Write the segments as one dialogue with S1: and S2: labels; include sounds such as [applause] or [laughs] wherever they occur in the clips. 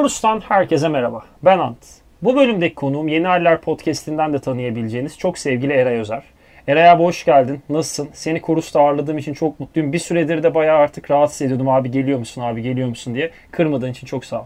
S1: Chorus'tan herkese merhaba. Ben Ant. Bu bölümdeki konuğum Yeni Haller Podcast'inden de tanıyabileceğiniz çok sevgili Eray Özer. Eray abi hoş geldin. Nasılsın? Seni Chorus'ta ağırladığım için çok mutluyum. Bir süredir de bayağı artık rahatsız ediyordum. Abi geliyor musun, abi geliyor musun diye. Kırmadığın için çok sağ ol.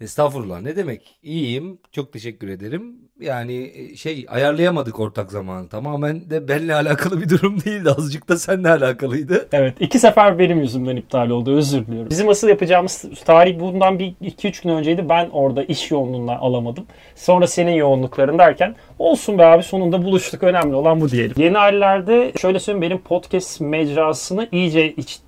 S2: Estağfurullah ne demek? İyiyim. Çok teşekkür ederim. Yani e, şey ayarlayamadık ortak zamanı. Tamamen de benle alakalı bir durum değildi. Azıcık da seninle alakalıydı.
S1: Evet iki sefer benim yüzümden iptal oldu özür diliyorum. Bizim asıl yapacağımız tarih bundan bir 2-3 gün önceydi. Ben orada iş yoğunluğundan alamadım. Sonra senin yoğunlukların derken olsun be abi sonunda buluştuk. Önemli olan bu diyelim. Yeni hallerde şöyle söyleyeyim benim podcast mecrasını iyice iç,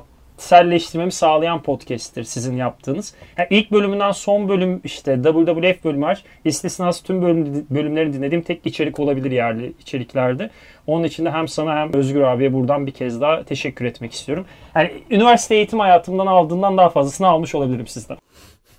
S1: selleştirmemi sağlayan podcast'tir sizin yaptığınız. Yani ilk bölümünden son bölüm işte WWF bölümü var. İstisnası tüm bölüm, bölümleri dinlediğim tek içerik olabilir yerli içeriklerde. Onun için de hem sana hem Özgür abiye buradan bir kez daha teşekkür etmek istiyorum. Yani üniversite eğitim hayatımdan aldığından daha fazlasını almış olabilirim sizden.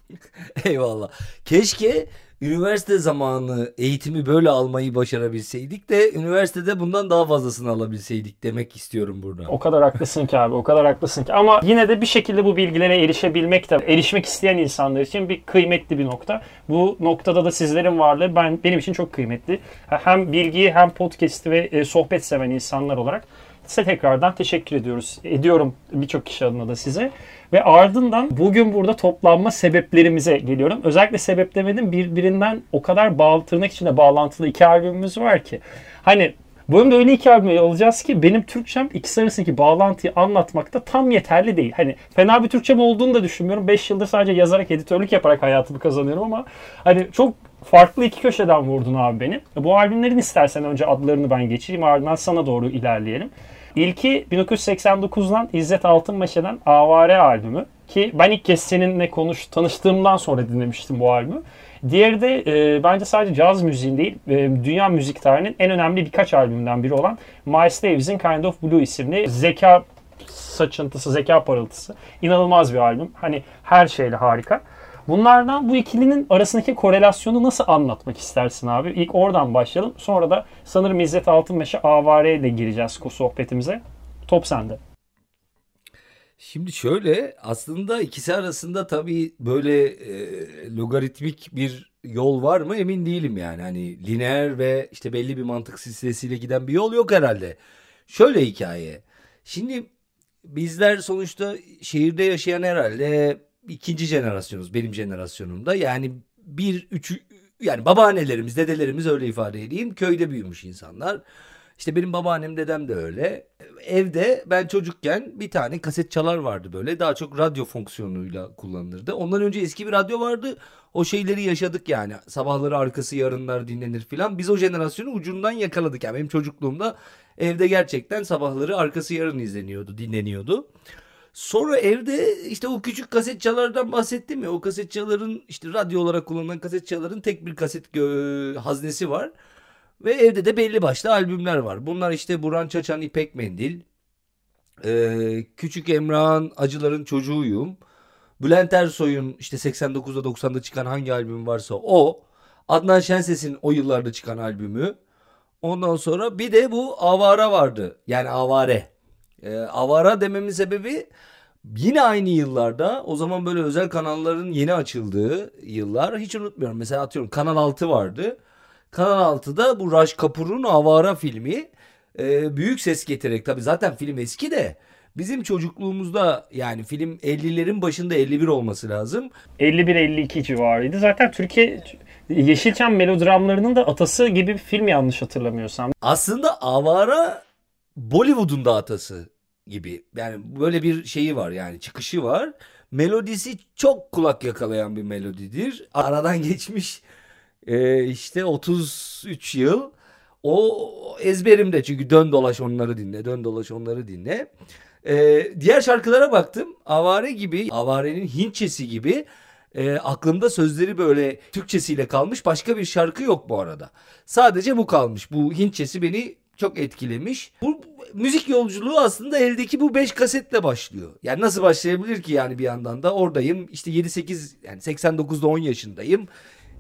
S1: [laughs]
S2: Eyvallah. Keşke üniversite zamanı eğitimi böyle almayı başarabilseydik de üniversitede bundan daha fazlasını alabilseydik demek istiyorum burada.
S1: O kadar haklısın ki abi o kadar haklısın ki ama yine de bir şekilde bu bilgilere erişebilmek de erişmek isteyen insanlar için bir kıymetli bir nokta. Bu noktada da sizlerin varlığı ben benim için çok kıymetli. Hem bilgiyi hem podcast'i ve e, sohbet seven insanlar olarak size tekrardan teşekkür ediyoruz. Ediyorum birçok kişi adına da size. Ve ardından bugün burada toplanma sebeplerimize geliyorum. Özellikle sebep demedim birbirinden o kadar bağlı, tırnak içinde bağlantılı iki albümümüz var ki. Hani bu bölümde öyle iki albüm alacağız ki benim Türkçem ikisi arasındaki bağlantıyı anlatmakta tam yeterli değil. Hani fena bir Türkçem olduğunu da düşünmüyorum. 5 yıldır sadece yazarak, editörlük yaparak hayatımı kazanıyorum ama hani çok farklı iki köşeden vurdun abi beni. Bu albümlerin istersen önce adlarını ben geçeyim ardından sana doğru ilerleyelim. İlki 1989'dan İzzet Altınmeşe'den Avare albümü. Ki ben ilk kez seninle konuş, tanıştığımdan sonra dinlemiştim bu albümü. Diğeri de e, bence sadece caz müziğin değil, e, dünya müzik tarihinin en önemli birkaç albümünden biri olan Miles Davis'in Kind of Blue isimli zeka saçıntısı, zeka parıltısı. İnanılmaz bir albüm. Hani her şeyle harika. Bunlardan bu ikilinin arasındaki korelasyonu nasıl anlatmak istersin abi? İlk oradan başlayalım. Sonra da sanırım İzzet Altınmeşe Avare ile gireceğiz sohbetimize. Top sende.
S2: Şimdi şöyle aslında ikisi arasında tabii böyle e, logaritmik bir yol var mı emin değilim yani. Hani lineer ve işte belli bir mantık silsilesiyle giden bir yol yok herhalde. Şöyle hikaye. Şimdi bizler sonuçta şehirde yaşayan herhalde ikinci jenerasyonuz benim jenerasyonumda. Yani bir, üç, yani babaannelerimiz, dedelerimiz öyle ifade edeyim. Köyde büyümüş insanlar. İşte benim babaannem dedem de öyle. Evde ben çocukken bir tane kaset çalar vardı böyle. Daha çok radyo fonksiyonuyla kullanılırdı. Ondan önce eski bir radyo vardı. O şeyleri yaşadık yani. Sabahları arkası yarınlar dinlenir filan. Biz o jenerasyonu ucundan yakaladık. Yani benim çocukluğumda evde gerçekten sabahları arkası yarın izleniyordu, dinleniyordu. Sonra evde işte o küçük kasetçalardan bahsettim ya. O kasetçaların işte radyo olarak kullanılan kasetçaların tek bir kaset haznesi var. Ve evde de belli başlı albümler var. Bunlar işte Burhan Çaçan İpek Mendil. Ee, Küçük Emrah'ın Acıların Çocuğuyum. Bülent Ersoy'un işte 89'da 90'da çıkan hangi albüm varsa o. Adnan Şenses'in o yıllarda çıkan albümü. Ondan sonra bir de bu Avara vardı. Yani Avare. Ee, avara dememin sebebi yine aynı yıllarda o zaman böyle özel kanalların yeni açıldığı yıllar hiç unutmuyorum. Mesela atıyorum Kanal 6 vardı. Kanal 6'da bu Raj Kapur'un Avara filmi e, büyük ses getirerek tabi zaten film eski de bizim çocukluğumuzda yani film 50'lerin başında 51 olması lazım.
S1: 51-52 civarıydı. Zaten Türkiye Yeşilçam melodramlarının da atası gibi bir film yanlış hatırlamıyorsam.
S2: Aslında Avara Bollywood'un da atası gibi. Yani böyle bir şeyi var yani çıkışı var. Melodisi çok kulak yakalayan bir melodidir. Aradan [laughs] geçmiş e, işte 33 yıl. O ezberimde çünkü dön dolaş onları dinle, dön dolaş onları dinle. E, diğer şarkılara baktım. Avare gibi, Avare'nin Hintçesi gibi e, aklımda sözleri böyle Türkçesiyle kalmış başka bir şarkı yok bu arada. Sadece bu kalmış. Bu Hintçesi beni çok etkilemiş. Bu müzik yolculuğu aslında eldeki bu 5 kasetle başlıyor. Yani nasıl başlayabilir ki yani bir yandan da oradayım işte 7-8 yani 89'da 10 yaşındayım.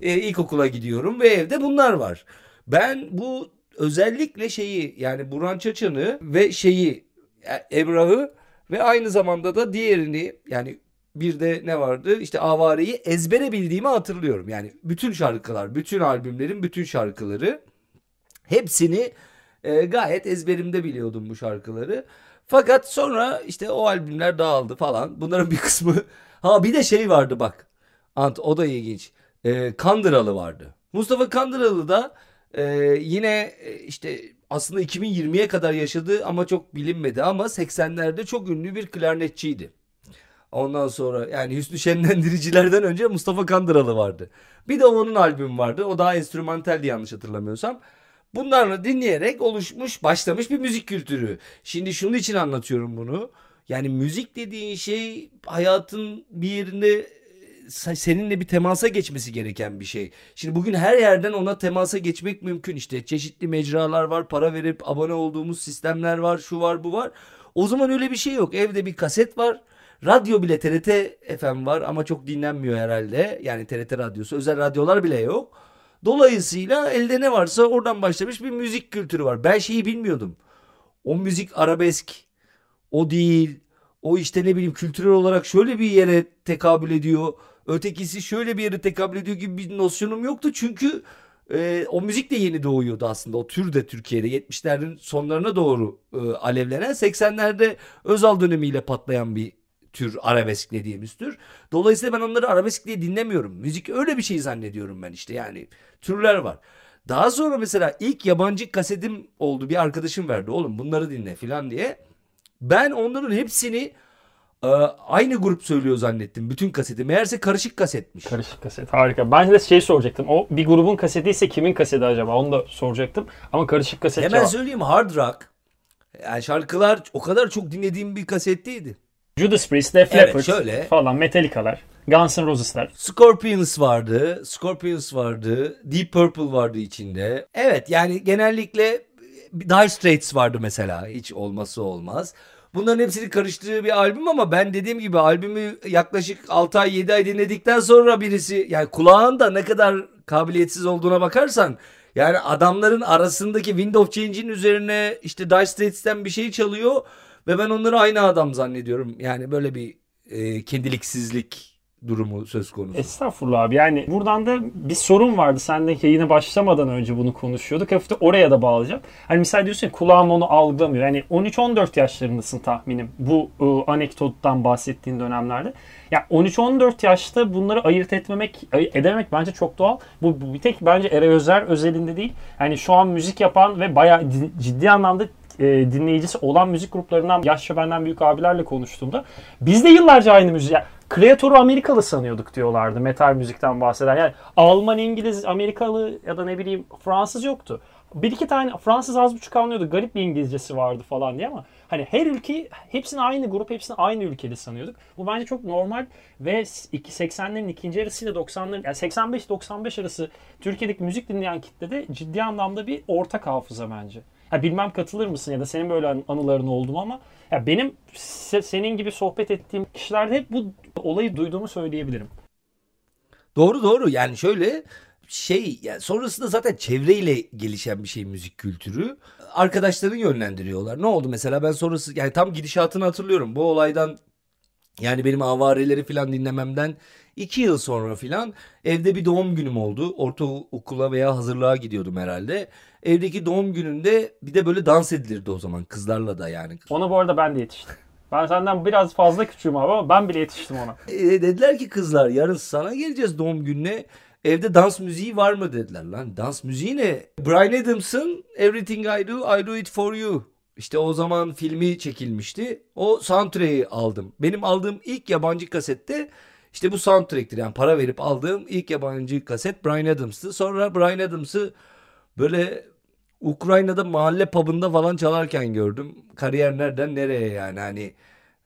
S2: Ee, ilkokula gidiyorum ve evde bunlar var. Ben bu özellikle şeyi yani Burhan Çaçan'ı ve şeyi e, Emrah'ı ve aynı zamanda da diğerini yani bir de ne vardı? İşte Avare'yi ezbere bildiğimi hatırlıyorum. Yani bütün şarkılar, bütün albümlerin bütün şarkıları hepsini e, gayet ezberimde biliyordum bu şarkıları. Fakat sonra işte o albümler dağıldı falan. Bunların bir kısmı ha bir de şey vardı bak. Ant o da ilginç. E, Kandıralı vardı. Mustafa Kandıralı da e, yine e, işte aslında 2020'ye kadar yaşadı ama çok bilinmedi ama 80'lerde çok ünlü bir klarnetçiydi. Ondan sonra yani Hüsnü Şenlendiricilerden önce Mustafa Kandıralı vardı. Bir de onun albümü vardı. O daha enstrümantaldi yanlış hatırlamıyorsam. Bunlarla dinleyerek oluşmuş, başlamış bir müzik kültürü. Şimdi şunun için anlatıyorum bunu. Yani müzik dediğin şey hayatın bir yerinde seninle bir temasa geçmesi gereken bir şey. Şimdi bugün her yerden ona temasa geçmek mümkün işte. Çeşitli mecralar var, para verip abone olduğumuz sistemler var, şu var, bu var. O zaman öyle bir şey yok. Evde bir kaset var. Radyo bile TRT FM var ama çok dinlenmiyor herhalde. Yani TRT radyosu, özel radyolar bile yok. Dolayısıyla elde ne varsa oradan başlamış bir müzik kültürü var. Ben şeyi bilmiyordum. O müzik arabesk, o değil, o işte ne bileyim kültürel olarak şöyle bir yere tekabül ediyor. Ötekisi şöyle bir yere tekabül ediyor gibi bir nosyonum yoktu. Çünkü e, o müzik de yeni doğuyordu aslında. O tür de Türkiye'de 70'lerin sonlarına doğru e, alevlenen 80'lerde Özal dönemiyle patlayan bir tür arabesk dediğimiz tür. Dolayısıyla ben onları arabesk diye dinlemiyorum. Müzik öyle bir şey zannediyorum ben işte yani. Türler var. Daha sonra mesela ilk yabancı kasetim oldu. Bir arkadaşım verdi. Oğlum bunları dinle falan diye. Ben onların hepsini e, aynı grup söylüyor zannettim. Bütün kaseti. Meğerse karışık kasetmiş.
S1: Karışık kaset. Harika. Ben de şey soracaktım. O bir grubun kaseti ise kimin kaseti acaba? Onu da soracaktım. Ama karışık kaset
S2: Hemen söyleyeyim hard rock. Yani şarkılar o kadar çok dinlediğim bir kasetteydi.
S1: Judas Priest, Def Leppard evet, şöyle. falan, Metallica'lar, Guns N' Roses'lar.
S2: Scorpions vardı, Scorpions vardı, Deep Purple vardı içinde. Evet yani genellikle Dire Straits vardı mesela hiç olması olmaz. Bunların hepsini karıştığı bir albüm ama ben dediğim gibi albümü yaklaşık 6 ay 7 ay dinledikten sonra birisi yani kulağın ne kadar kabiliyetsiz olduğuna bakarsan yani adamların arasındaki window change'in üzerine işte Dire Straits'ten bir şey çalıyor ve ben onları aynı adam zannediyorum. Yani böyle bir e, kendiliksizlik durumu söz konusu.
S1: Estağfurullah abi. Yani buradan da bir sorun vardı. Sen de yayına başlamadan önce bunu konuşuyorduk. Hafifte oraya da bağlayacağım. Hani misal diyorsun ya kulağım onu algılamıyor. Yani 13-14 yaşlarındasın tahminim. Bu e, anekdottan bahsettiğin dönemlerde. Ya 13-14 yaşta bunları ayırt etmemek, edememek bence çok doğal. Bu, bu bir tek bence Eray Özer özelinde değil. Yani şu an müzik yapan ve bayağı ciddi anlamda e, dinleyicisi olan müzik gruplarından yaşça benden büyük abilerle konuştuğumda biz de yıllarca aynı müzik yani Kreatörü Amerikalı sanıyorduk diyorlardı metal müzikten bahseder. Yani Alman, İngiliz, Amerikalı ya da ne bileyim Fransız yoktu. Bir iki tane Fransız az buçuk anlıyordu. Garip bir İngilizcesi vardı falan diye ama hani her ülke hepsini aynı grup, hepsini aynı ülkeli sanıyorduk. Bu bence çok normal ve 80'lerin ikinci yarısıyla 90'ların yani 85-95 arası Türkiye'deki müzik dinleyen kitlede ciddi anlamda bir ortak hafıza bence. Ha, bilmem katılır mısın ya da senin böyle anıların oldu mu ama ya benim se- senin gibi sohbet ettiğim kişilerde hep bu olayı duyduğumu söyleyebilirim.
S2: Doğru doğru yani şöyle şey yani sonrasında zaten çevreyle gelişen bir şey müzik kültürü. Arkadaşlarını yönlendiriyorlar. Ne oldu mesela ben sonrası yani tam gidişatını hatırlıyorum. Bu olaydan yani benim avareleri falan dinlememden iki yıl sonra falan evde bir doğum günüm oldu. Ortaokula veya hazırlığa gidiyordum herhalde. Evdeki doğum gününde bir de böyle dans edilirdi o zaman kızlarla da yani.
S1: Ona bu arada ben de yetiştim. Ben senden biraz fazla küçüğüm abi ama ben bile yetiştim ona.
S2: E, dediler ki kızlar yarın sana geleceğiz doğum gününe. Evde dans müziği var mı dediler lan. Dans müziği ne? Brian Adams'ın Everything I Do, I Do It For You. İşte o zaman filmi çekilmişti. O soundtrack'i aldım. Benim aldığım ilk yabancı kasette işte bu soundtrack'tir. Yani para verip aldığım ilk yabancı kaset Brian Adams'tı. Sonra Brian Adams'ı böyle Ukrayna'da mahalle pub'ında falan çalarken gördüm. Kariyer nereden nereye yani hani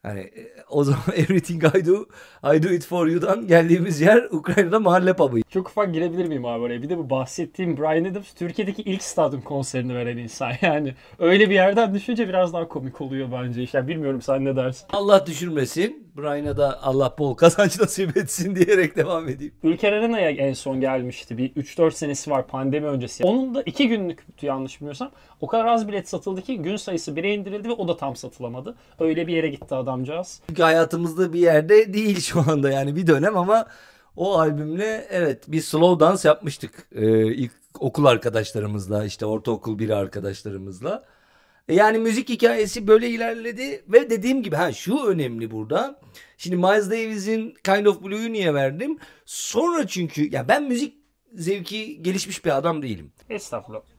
S2: Hani e, o zaman [laughs] Everything I Do, I Do It For You'dan geldiğimiz yer Ukrayna'da mahalle pub'ı.
S1: Çok ufak girebilir miyim abi oraya? Bir de bu bahsettiğim Brian Adams Türkiye'deki ilk stadyum konserini veren insan. [laughs] Yani öyle bir yerden düşünce biraz daha komik oluyor bence. İşte bilmiyorum sen ne dersin?
S2: Allah düşürmesin. Brian'a da Allah bol kazanç [laughs] nasip etsin diyerek devam edeyim.
S1: Ülker Arena'ya en son gelmişti. Bir 3-4 senesi var pandemi öncesi. Onun da 2 günlük yanlış bilmiyorsam. O kadar az bilet satıldı ki gün sayısı 1'e indirildi ve o da tam satılamadı. Öyle bir yere gitti adam adamcağız.
S2: Çünkü hayatımızda bir yerde değil şu anda yani bir dönem ama o albümle evet bir slow dance yapmıştık. Ee, ilk okul arkadaşlarımızla işte ortaokul biri arkadaşlarımızla. E, Yani müzik hikayesi böyle ilerledi ve dediğim gibi ha şu önemli burada. Şimdi Miles Davis'in Kind of Blue'yu niye verdim? Sonra çünkü ya ben müzik zevki gelişmiş bir adam değilim.
S1: Estağfurullah.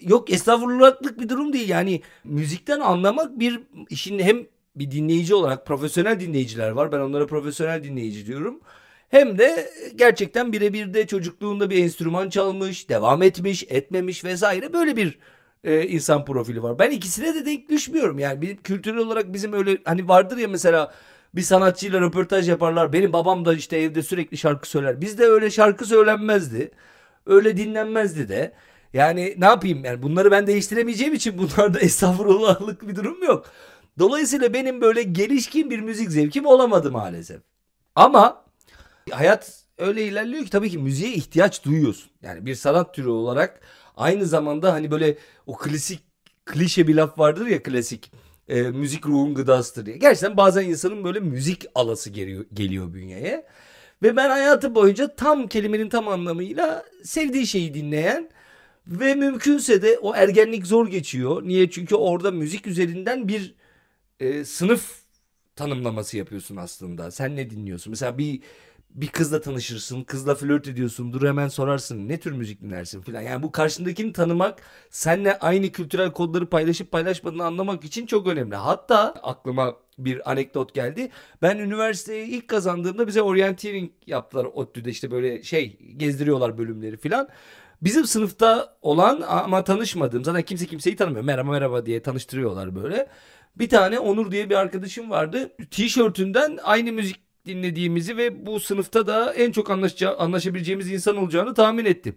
S2: Yok estağfurullahlık bir durum değil. Yani müzikten anlamak bir işin hem bir dinleyici olarak profesyonel dinleyiciler var. Ben onlara profesyonel dinleyici diyorum. Hem de gerçekten birebir de çocukluğunda bir enstrüman çalmış, devam etmiş, etmemiş vesaire böyle bir e, insan profili var. Ben ikisine de denk düşmüyorum. Yani bir kültürel olarak bizim öyle hani vardır ya mesela bir sanatçıyla röportaj yaparlar. Benim babam da işte evde sürekli şarkı söyler. Bizde öyle şarkı söylenmezdi. Öyle dinlenmezdi de. Yani ne yapayım yani bunları ben değiştiremeyeceğim için [laughs] bunlarda estağfurullahlık bir durum yok. Dolayısıyla benim böyle gelişkin bir müzik zevkim olamadı maalesef. Ama hayat öyle ilerliyor ki tabii ki müziğe ihtiyaç duyuyorsun. Yani bir sanat türü olarak aynı zamanda hani böyle o klasik klişe bir laf vardır ya klasik e, müzik ruhun gıdasıdır diye. Gerçekten bazen insanın böyle müzik alası geliyor, geliyor bünyeye. Ve ben hayatı boyunca tam kelimenin tam anlamıyla sevdiği şeyi dinleyen ve mümkünse de o ergenlik zor geçiyor. Niye? Çünkü orada müzik üzerinden bir e, sınıf tanımlaması yapıyorsun aslında. Sen ne dinliyorsun? Mesela bir bir kızla tanışırsın, kızla flört ediyorsun, dur hemen sorarsın ne tür müzik dinlersin filan. Yani bu karşındakini tanımak, seninle aynı kültürel kodları paylaşıp paylaşmadığını anlamak için çok önemli. Hatta aklıma bir anekdot geldi. Ben üniversiteyi ilk kazandığımda bize orienteering yaptılar ODTÜ'de işte böyle şey gezdiriyorlar bölümleri filan. Bizim sınıfta olan ama tanışmadığım zaten kimse kimseyi tanımıyor. Merhaba merhaba diye tanıştırıyorlar böyle. Bir tane Onur diye bir arkadaşım vardı. Tişörtünden aynı müzik dinlediğimizi ve bu sınıfta da en çok anlaşacağı, anlaşabileceğimiz insan olacağını tahmin ettim.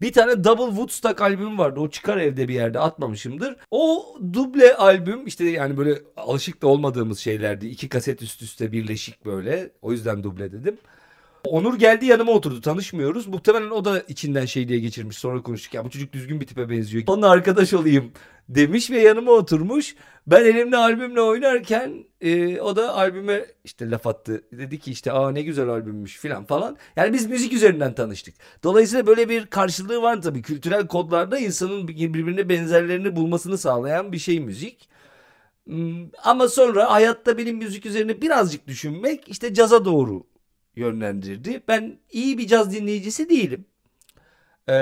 S2: Bir tane Double Woodstock albüm vardı. O çıkar evde bir yerde atmamışımdır. O duble albüm işte yani böyle alışık da olmadığımız şeylerdi. İki kaset üst üste birleşik böyle. O yüzden duble dedim. Onur geldi yanıma oturdu. Tanışmıyoruz. Muhtemelen o da içinden şey diye geçirmiş. Sonra konuştuk. Ya bu çocuk düzgün bir tipe benziyor. Onunla arkadaş olayım demiş ve yanıma oturmuş. Ben elimde albümle oynarken e, o da albüme işte laf attı. Dedi ki işte aa ne güzel albümmüş filan falan. Yani biz müzik üzerinden tanıştık. Dolayısıyla böyle bir karşılığı var tabii. Kültürel kodlarda insanın birbirine benzerlerini bulmasını sağlayan bir şey müzik. Hmm, Ama sonra hayatta benim müzik üzerine birazcık düşünmek işte caza doğru yönlendirdi. Ben iyi bir caz dinleyicisi değilim. Ee,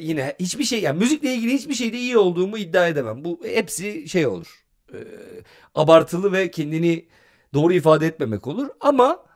S2: yine hiçbir şey yani müzikle ilgili hiçbir şeyde iyi olduğumu iddia edemem. Bu hepsi şey olur. Ee, abartılı ve kendini doğru ifade etmemek olur. Ama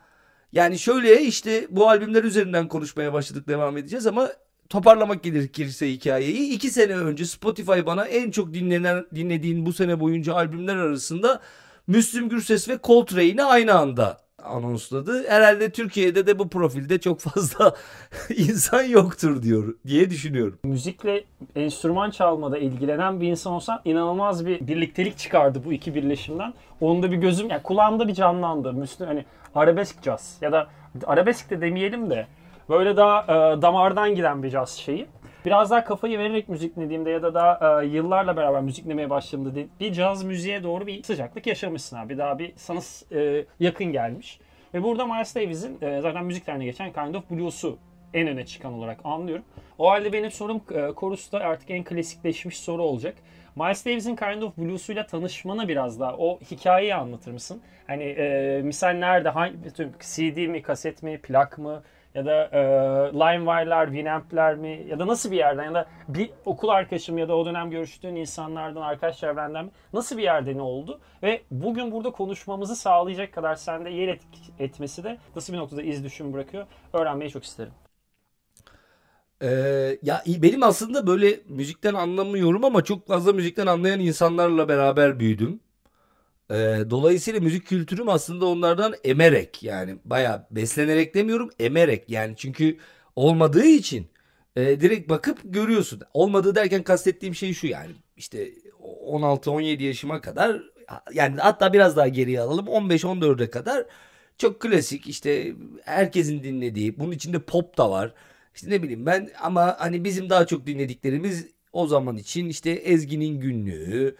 S2: yani şöyle işte bu albümler üzerinden konuşmaya başladık devam edeceğiz ama toparlamak gerekirse hikayeyi iki sene önce Spotify bana en çok dinlenen dinlediğin bu sene boyunca albümler arasında Müslüm Gürses ve Coltrane'i aynı anda anonsladı. Herhalde Türkiye'de de bu profilde çok fazla [laughs] insan yoktur diyor diye düşünüyorum.
S1: Müzikle enstrüman çalmada ilgilenen bir insan olsa inanılmaz bir birliktelik çıkardı bu iki birleşimden. Onda bir gözüm, yani kulağımda bir canlandı. Müslüm hani arabesk caz ya da arabesk de demeyelim de böyle daha e, damardan giden bir caz şeyi. Biraz daha kafayı vererek müzik dinlediğimde ya da daha e, yıllarla beraber müzik dinlemeye başladığımda de- bir caz müziğe doğru bir sıcaklık yaşamışsın abi. Daha bir sana e, yakın gelmiş. Ve burada Miles Davis'in e, zaten müzik tarihine geçen Kind of Blues'u en öne çıkan olarak anlıyorum. O halde benim sorum e, Chorus'ta artık en klasikleşmiş soru olacak. Miles Davis'in Kind of Blues'uyla tanışmanı biraz daha o hikayeyi anlatır mısın? Hani e, misal nerede, hangi, CD mi, kaset mi, plak mı ya da e, LimeWire'lar, Winamp'ler mi ya da nasıl bir yerden ya da bir okul arkadaşım ya da o dönem görüştüğün insanlardan, arkadaş çevrenden mi nasıl bir yerde ne oldu? Ve bugün burada konuşmamızı sağlayacak kadar sende yer et- etmesi de nasıl bir noktada iz düşüm bırakıyor öğrenmeyi çok isterim.
S2: Ee, ya benim aslında böyle müzikten anlamıyorum ama çok fazla müzikten anlayan insanlarla beraber büyüdüm. Ee, dolayısıyla müzik kültürüm aslında onlardan emerek yani bayağı beslenerek demiyorum emerek yani çünkü olmadığı için e, direkt bakıp görüyorsun. Olmadığı derken kastettiğim şey şu yani işte 16-17 yaşıma kadar yani hatta biraz daha geriye alalım 15-14'e kadar çok klasik işte herkesin dinlediği bunun içinde pop da var. İşte ne bileyim ben ama hani bizim daha çok dinlediklerimiz o zaman için işte Ezgi'nin günlüğü,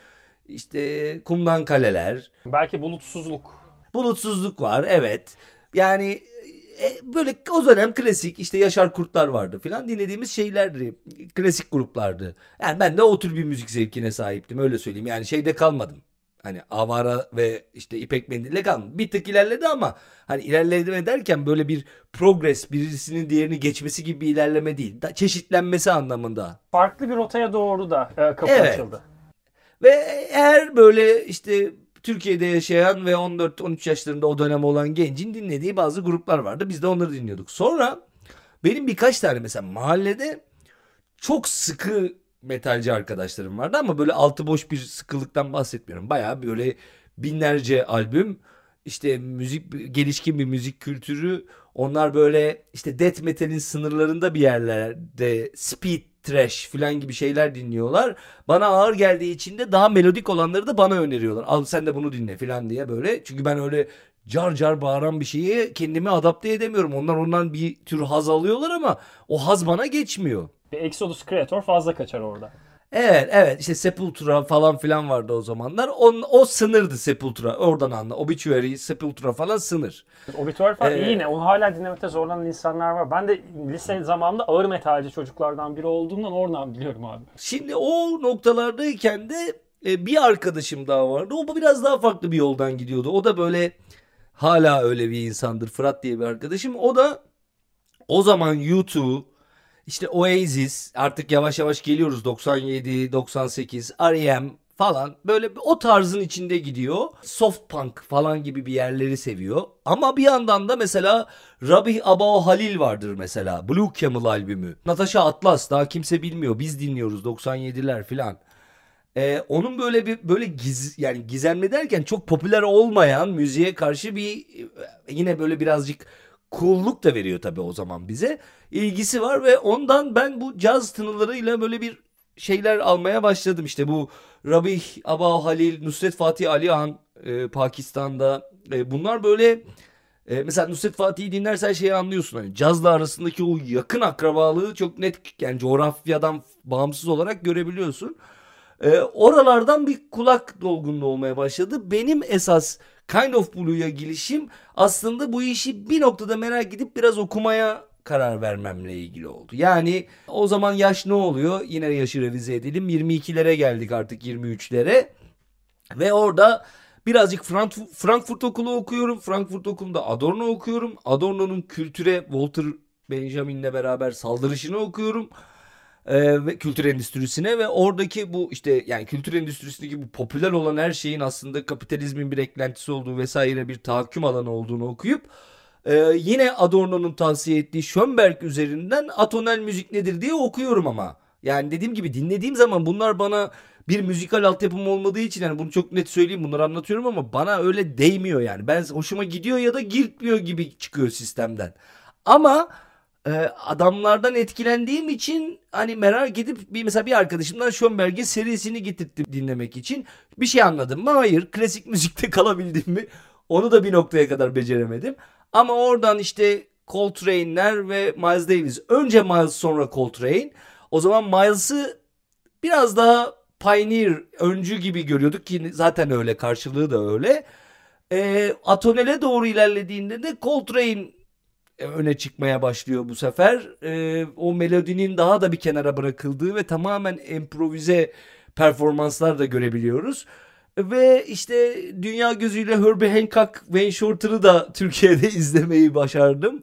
S2: işte Kumdan Kaleler.
S1: Belki bulutsuzluk.
S2: Bulutsuzluk var evet. Yani e, böyle o dönem klasik işte Yaşar Kurtlar vardı filan dinlediğimiz şeylerdi. Klasik gruplardı. Yani ben de o tür bir müzik zevkine sahiptim öyle söyleyeyim. Yani şeyde kalmadım. Hani Avara ve işte İpek Mendil'le kalmadım. Bir tık ilerledi ama hani ilerleme derken böyle bir progress birisinin diğerini geçmesi gibi bir ilerleme değil. Da çeşitlenmesi anlamında.
S1: Farklı bir rotaya doğru da e, kapı
S2: Evet.
S1: açıldı.
S2: Ve eğer böyle işte Türkiye'de yaşayan ve 14-13 yaşlarında o dönem olan gencin dinlediği bazı gruplar vardı. Biz de onları dinliyorduk. Sonra benim birkaç tane mesela mahallede çok sıkı metalci arkadaşlarım vardı ama böyle altı boş bir sıkılıktan bahsetmiyorum. Bayağı böyle binlerce albüm işte müzik gelişkin bir müzik kültürü onlar böyle işte death metal'in sınırlarında bir yerlerde speed trash falan gibi şeyler dinliyorlar. Bana ağır geldiği için de daha melodik olanları da bana öneriyorlar. Al sen de bunu dinle falan diye böyle. Çünkü ben öyle car car bağıran bir şeye kendimi adapte edemiyorum. Onlar ondan bir tür haz alıyorlar ama o haz bana geçmiyor.
S1: Bir Exodus Creator fazla kaçar orada.
S2: Evet evet işte Sepultura falan filan vardı o zamanlar. O, o sınırdı Sepultura oradan anla. Obituary, Sepultura falan sınır.
S1: Obituary falan
S2: Ee,
S1: iyi yine. Onu hala dinlemekte zorlanan insanlar var. Ben de lise zamanında ağır metalci çocuklardan biri olduğumdan oradan biliyorum abi.
S2: Şimdi o noktalardayken de e, bir arkadaşım daha vardı. O biraz daha farklı bir yoldan gidiyordu. O da böyle hala öyle bir insandır. Fırat diye bir arkadaşım. O da o zaman U2 işte Oasis artık yavaş yavaş geliyoruz 97, 98, R.E.M. falan böyle o tarzın içinde gidiyor. Soft punk falan gibi bir yerleri seviyor. Ama bir yandan da mesela Rabih Abao Halil vardır mesela. Blue Camel albümü. Natasha Atlas daha kimse bilmiyor. Biz dinliyoruz 97'ler filan. Ee, onun böyle bir böyle giz yani gizemli derken çok popüler olmayan müziğe karşı bir e, yine böyle birazcık cool'luk da veriyor tabii o zaman bize. İlgisi var ve ondan ben bu caz tınılarıyla böyle bir şeyler almaya başladım. İşte bu Rabih Abao Halil, Nusret Fatih Ali e, Pakistan'da e, bunlar böyle e, mesela Nusret Fatih'i dinlersen şeyi anlıyorsun hani cazla arasındaki o yakın akrabalığı çok net yani coğrafyadan bağımsız olarak görebiliyorsun. E, oralardan bir kulak dolgunluğu olmaya başladı. Benim esas Kind of Blue'ya girişim aslında bu işi bir noktada merak edip biraz okumaya karar vermemle ilgili oldu. Yani o zaman yaş ne oluyor? Yine yaşı revize edelim. 22'lere geldik artık 23'lere. Ve orada birazcık Frankfurt, Frankfurt Okulu okuyorum. Frankfurt Okulu'nda Adorno okuyorum. Adorno'nun kültüre Walter Benjamin'le beraber saldırışını okuyorum. Ee, ve kültür endüstrisine ve oradaki bu işte yani kültür endüstrisindeki bu popüler olan her şeyin aslında kapitalizmin bir eklentisi olduğu vesaire bir tahakküm alanı olduğunu okuyup e, yine Adorno'nun tavsiye ettiği Schönberg üzerinden atonel müzik nedir diye okuyorum ama. Yani dediğim gibi dinlediğim zaman bunlar bana bir müzikal altyapım olmadığı için yani bunu çok net söyleyeyim bunları anlatıyorum ama bana öyle değmiyor yani. Ben hoşuma gidiyor ya da gitmiyor gibi çıkıyor sistemden. Ama e, adamlardan etkilendiğim için hani merak edip bir mesela bir arkadaşımdan Schönberg'in serisini getirttim dinlemek için. Bir şey anladım mı? Hayır. Klasik [laughs] müzikte kalabildim mi? Onu da bir noktaya kadar beceremedim. Ama oradan işte Coltrane'ler ve Miles Davis. Önce Miles sonra Coltrane. O zaman Miles'ı biraz daha pioneer, öncü gibi görüyorduk ki zaten öyle karşılığı da öyle. E, Atonel'e doğru ilerlediğinde de Coltrane öne çıkmaya başlıyor bu sefer. E, o melodinin daha da bir kenara bırakıldığı ve tamamen improvize performanslar da görebiliyoruz. Ve işte dünya gözüyle Herbie Hancock, Wayne Shorter'ı da [laughs] Türkiye'de izlemeyi başardım.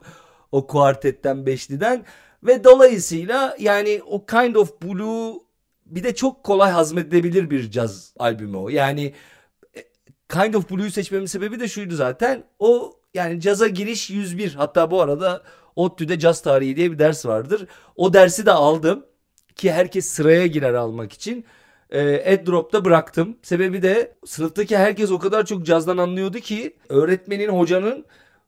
S2: O kuartetten, beşliden. Ve dolayısıyla yani o Kind of Blue bir de çok kolay hazmedilebilir bir caz albümü o. Yani e, Kind of Blue'yu seçmemin sebebi de şuydu zaten. O yani caza giriş 101. Hatta bu arada ODTÜ'de caz tarihi diye bir ders vardır. O dersi de aldım ki herkes sıraya girer almak için. E, AdDrop'ta bıraktım. Sebebi de sınıftaki herkes o kadar çok cazdan anlıyordu ki öğretmenin, hocanın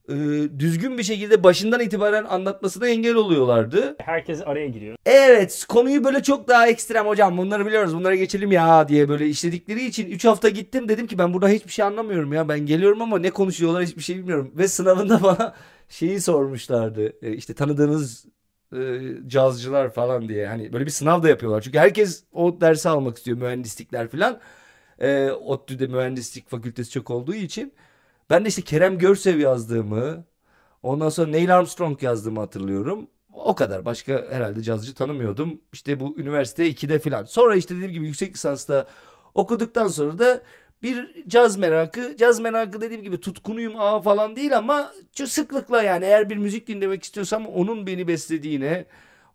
S2: e, düzgün bir şekilde başından itibaren anlatmasına engel oluyorlardı.
S1: Herkes araya giriyor.
S2: Evet konuyu böyle çok daha ekstrem hocam bunları biliyoruz bunlara geçelim ya diye böyle işledikleri için 3 hafta gittim dedim ki ben burada hiçbir şey anlamıyorum ya ben geliyorum ama ne konuşuyorlar hiçbir şey bilmiyorum. Ve sınavında [laughs] bana şeyi sormuşlardı e, işte tanıdığınız e, cazcılar falan diye hani böyle bir sınav da yapıyorlar. Çünkü herkes o dersi almak istiyor mühendislikler falan. E, ODTÜ'de mühendislik fakültesi çok olduğu için. Ben de işte Kerem Görsev yazdığımı, ondan sonra Neil Armstrong yazdığımı hatırlıyorum. O kadar. Başka herhalde cazcı tanımıyordum. İşte bu üniversite 2'de falan. Sonra işte dediğim gibi yüksek lisansta okuduktan sonra da bir caz merakı. Caz merakı dediğim gibi tutkunuyum aa falan değil ama çok sıklıkla yani eğer bir müzik dinlemek istiyorsam onun beni beslediğine,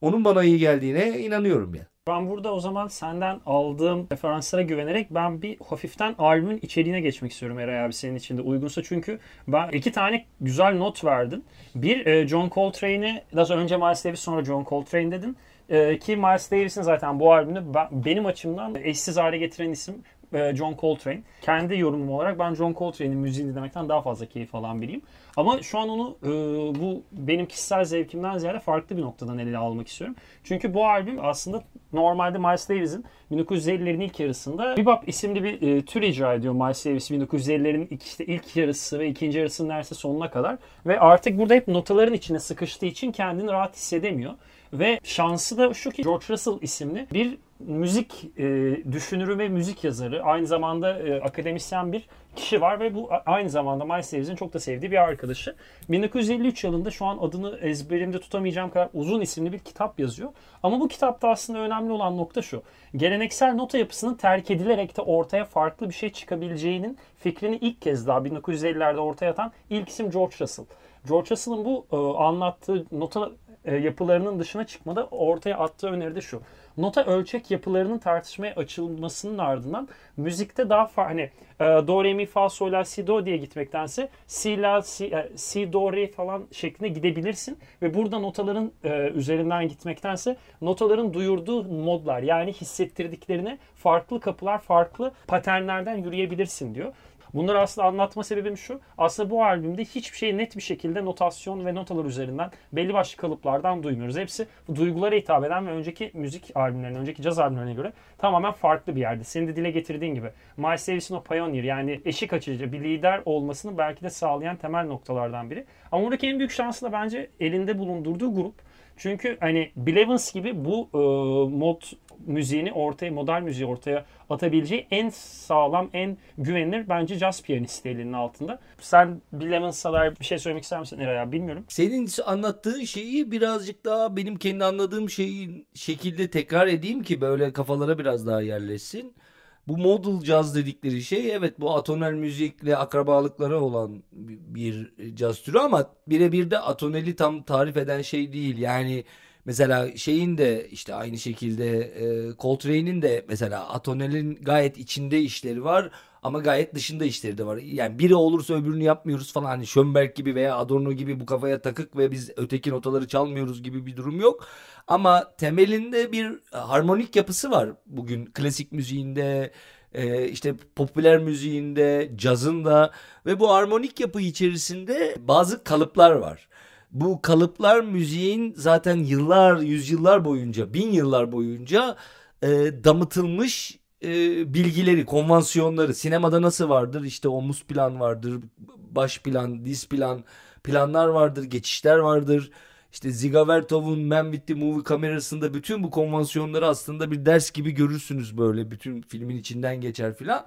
S2: onun bana iyi geldiğine inanıyorum ya.
S1: Ben burada o zaman senden aldığım referanslara güvenerek ben bir hafiften albümün içeriğine geçmek istiyorum Eray abi senin için de uygunsa. Çünkü ben iki tane güzel not verdin. Bir e, John Coltrane'i daha önce Miles Davis sonra John Coltrane dedin. E, ki Miles Davis'in zaten bu albümü benim açımdan eşsiz hale getiren isim e, John Coltrane. Kendi yorumum olarak ben John Coltrane'in müziğini dinlemekten daha fazla keyif alan biriyim. Ama şu an onu e, bu benim kişisel zevkimden ziyade farklı bir noktadan ele almak istiyorum. Çünkü bu albüm aslında normalde Miles Davis'in 1950'lerin ilk yarısında Bebop isimli bir e, tür icra ediyor Miles Davis 1950'lerin işte ilk yarısı ve ikinci yarısının neredeyse sonuna kadar. Ve artık burada hep notaların içine sıkıştığı için kendini rahat hissedemiyor. Ve şansı da şu ki George Russell isimli bir müzik e, düşünürü ve müzik yazarı. Aynı zamanda e, akademisyen bir kişi var ve bu aynı zamanda Miles Davis'in çok da sevdiği bir arkadaşı. 1953 yılında şu an adını ezberimde tutamayacağım kadar uzun isimli bir kitap yazıyor. Ama bu kitapta aslında önemli olan nokta şu. Geleneksel nota yapısının terk edilerek de ortaya farklı bir şey çıkabileceğinin fikrini ilk kez daha 1950'lerde ortaya atan ilk isim George Russell. George Russell'ın bu e, anlattığı nota e, yapılarının dışına çıkmada ortaya attığı öneri de şu. Nota ölçek yapılarının tartışmaya açılmasının ardından müzikte daha farklı hani e, do re mi fa sol la si do diye gitmektense si la si, e, si do re falan şeklinde gidebilirsin ve burada notaların üzerinden gitmektense notaların duyurduğu modlar yani hissettirdiklerine farklı kapılar, farklı paternlerden yürüyebilirsin diyor. Bunları aslında anlatma sebebim şu. Aslında bu albümde hiçbir şeyi net bir şekilde notasyon ve notalar üzerinden belli başlı kalıplardan duymuyoruz. Hepsi duygulara hitap eden ve önceki müzik albümlerine, önceki caz albümlerine göre tamamen farklı bir yerde. Senin de dile getirdiğin gibi Miles Davis'in o pioneer yani eşik açıcı bir lider olmasını belki de sağlayan temel noktalardan biri. Ama buradaki en büyük şansı da bence elinde bulundurduğu grup. Çünkü hani Bill Evans gibi bu e, mod müziğini ortaya, modern müziği ortaya atabileceği en sağlam, en güvenilir bence jazz piyanisti elinin altında. Sen Bill Evans'a dair bir şey söylemek ister misin Eray Bilmiyorum.
S2: Senin anlattığın şeyi birazcık daha benim kendi anladığım şeyin şekilde tekrar edeyim ki böyle kafalara biraz daha yerleşsin. Bu modal jazz dedikleri şey evet bu atonel müzikle akrabalıkları olan bir caz türü ama birebir de atoneli tam tarif eden şey değil. Yani Mesela şeyin de işte aynı şekilde e, Coltrane'in de mesela Atonel'in gayet içinde işleri var ama gayet dışında işleri de var. Yani biri olursa öbürünü yapmıyoruz falan. Hani Schönberg gibi veya Adorno gibi bu kafaya takık ve biz öteki notaları çalmıyoruz gibi bir durum yok. Ama temelinde bir harmonik yapısı var bugün klasik müziğinde, e, işte popüler müziğinde, cazın da ve bu harmonik yapı içerisinde bazı kalıplar var bu kalıplar müziğin zaten yıllar, yüzyıllar boyunca, bin yıllar boyunca e, damıtılmış e, bilgileri, konvansiyonları. Sinemada nasıl vardır? İşte omuz plan vardır, baş plan, diz plan, planlar vardır, geçişler vardır. İşte Ziga Vertov'un Man with the Movie kamerasında bütün bu konvansiyonları aslında bir ders gibi görürsünüz böyle bütün filmin içinden geçer filan.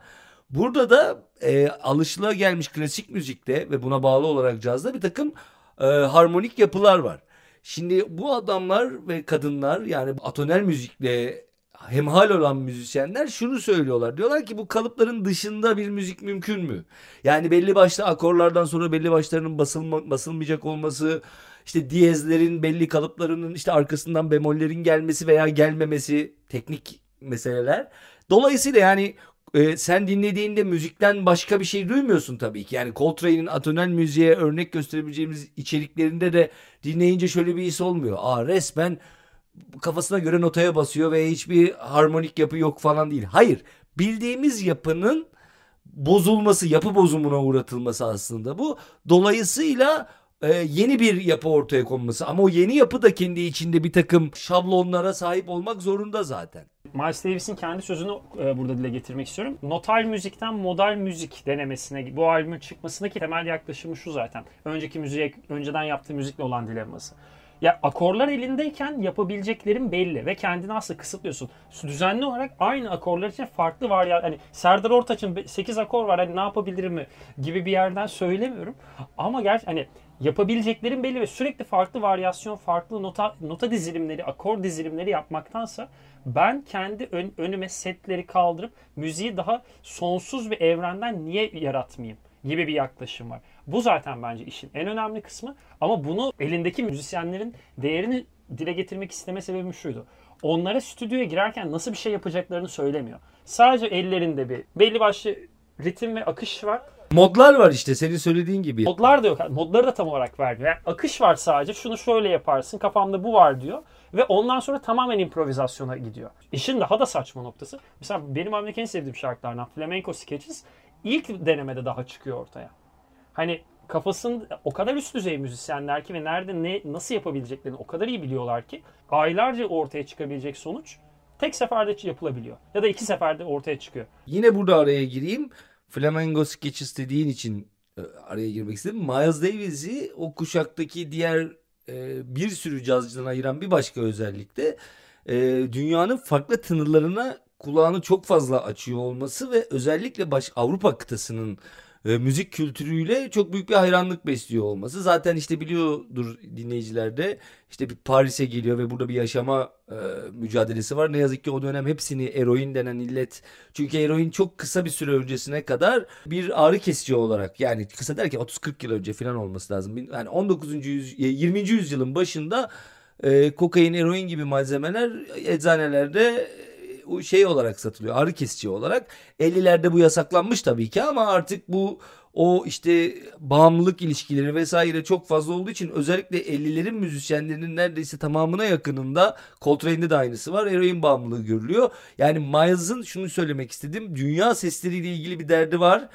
S2: Burada da e, alışıla gelmiş klasik müzikte ve buna bağlı olarak cazda bir takım e, harmonik yapılar var. Şimdi bu adamlar ve kadınlar yani atonel müzikle hemhal olan müzisyenler şunu söylüyorlar. Diyorlar ki bu kalıpların dışında bir müzik mümkün mü? Yani belli başlı akorlardan sonra belli başlarının basılma, basılmayacak olması, işte diyezlerin belli kalıplarının işte arkasından bemollerin gelmesi veya gelmemesi teknik meseleler. Dolayısıyla yani e, sen dinlediğinde müzikten başka bir şey duymuyorsun tabii ki. Yani Coltrane'in atonel müziğe örnek gösterebileceğimiz içeriklerinde de dinleyince şöyle bir his olmuyor. Aa resmen kafasına göre notaya basıyor ve hiçbir harmonik yapı yok falan değil. Hayır bildiğimiz yapının bozulması, yapı bozumuna uğratılması aslında bu. Dolayısıyla e, yeni bir yapı ortaya konması ama o yeni yapı da kendi içinde bir takım şablonlara sahip olmak zorunda zaten.
S1: Miles Davis'in kendi sözünü e, burada dile getirmek istiyorum. Notal müzikten modal müzik denemesine, bu albümün çıkmasındaki temel yaklaşımı şu zaten. Önceki müziğe, önceden yaptığı müzikle olan dilemması. Ya akorlar elindeyken yapabileceklerin belli ve kendini aslında kısıtlıyorsun. Düzenli olarak aynı akorlar için farklı var ya hani Serdar Ortaç'ın 8 akor var hani ne yapabilirim mi gibi bir yerden söylemiyorum. Ama gerçi hani yapabileceklerin belli ve sürekli farklı varyasyon, farklı nota nota dizilimleri, akor dizilimleri yapmaktansa ben kendi ön, önüme setleri kaldırıp müziği daha sonsuz bir evrenden niye yaratmayayım gibi bir yaklaşım var. Bu zaten bence işin en önemli kısmı ama bunu elindeki müzisyenlerin değerini dile getirmek isteme sebebim şuydu. Onlara stüdyoya girerken nasıl bir şey yapacaklarını söylemiyor. Sadece ellerinde bir belli başlı ritim ve akış var.
S2: Modlar var işte senin söylediğin gibi.
S1: Modlar da yok. Modları da tam olarak vermiyor. Yani akış var sadece. Şunu şöyle yaparsın. Kafamda bu var diyor. Ve ondan sonra tamamen improvizasyona gidiyor. İşin daha da saçma noktası. Mesela benim abimdeki en sevdiğim şarkılardan Flamenco Sketches ilk denemede daha çıkıyor ortaya. Hani kafasın o kadar üst düzey müzisyenler ki ve nerede ne nasıl yapabileceklerini o kadar iyi biliyorlar ki aylarca ortaya çıkabilecek sonuç tek seferde yapılabiliyor. Ya da iki seferde ortaya çıkıyor.
S2: Yine burada araya gireyim. Flamengo Sketches dediğin için e, araya girmek istedim. Miles Davis'i o kuşaktaki diğer e, bir sürü cazcıdan ayıran bir başka özellik de e, dünyanın farklı tınılarına kulağını çok fazla açıyor olması ve özellikle baş Avrupa kıtasının e, müzik kültürüyle çok büyük bir hayranlık besliyor olması. Zaten işte biliyordur dinleyiciler de işte bir Paris'e geliyor ve burada bir yaşama e, mücadelesi var. Ne yazık ki o dönem hepsini eroin denen illet. Çünkü eroin çok kısa bir süre öncesine kadar bir ağrı kesici olarak yani kısa derken 30-40 yıl önce falan olması lazım. Yani 19. yüz 20. yüzyılın başında e, kokain, eroin gibi malzemeler eczanelerde şey olarak satılıyor. Ağrı kesici olarak. 50'lerde bu yasaklanmış tabii ki ama artık bu o işte bağımlılık ilişkileri vesaire çok fazla olduğu için özellikle 50'lerin müzisyenlerinin neredeyse tamamına yakınında Coltrane'de de aynısı var. Eroin bağımlılığı görülüyor. Yani Miles'ın şunu söylemek istedim. Dünya sesleriyle ilgili bir derdi var.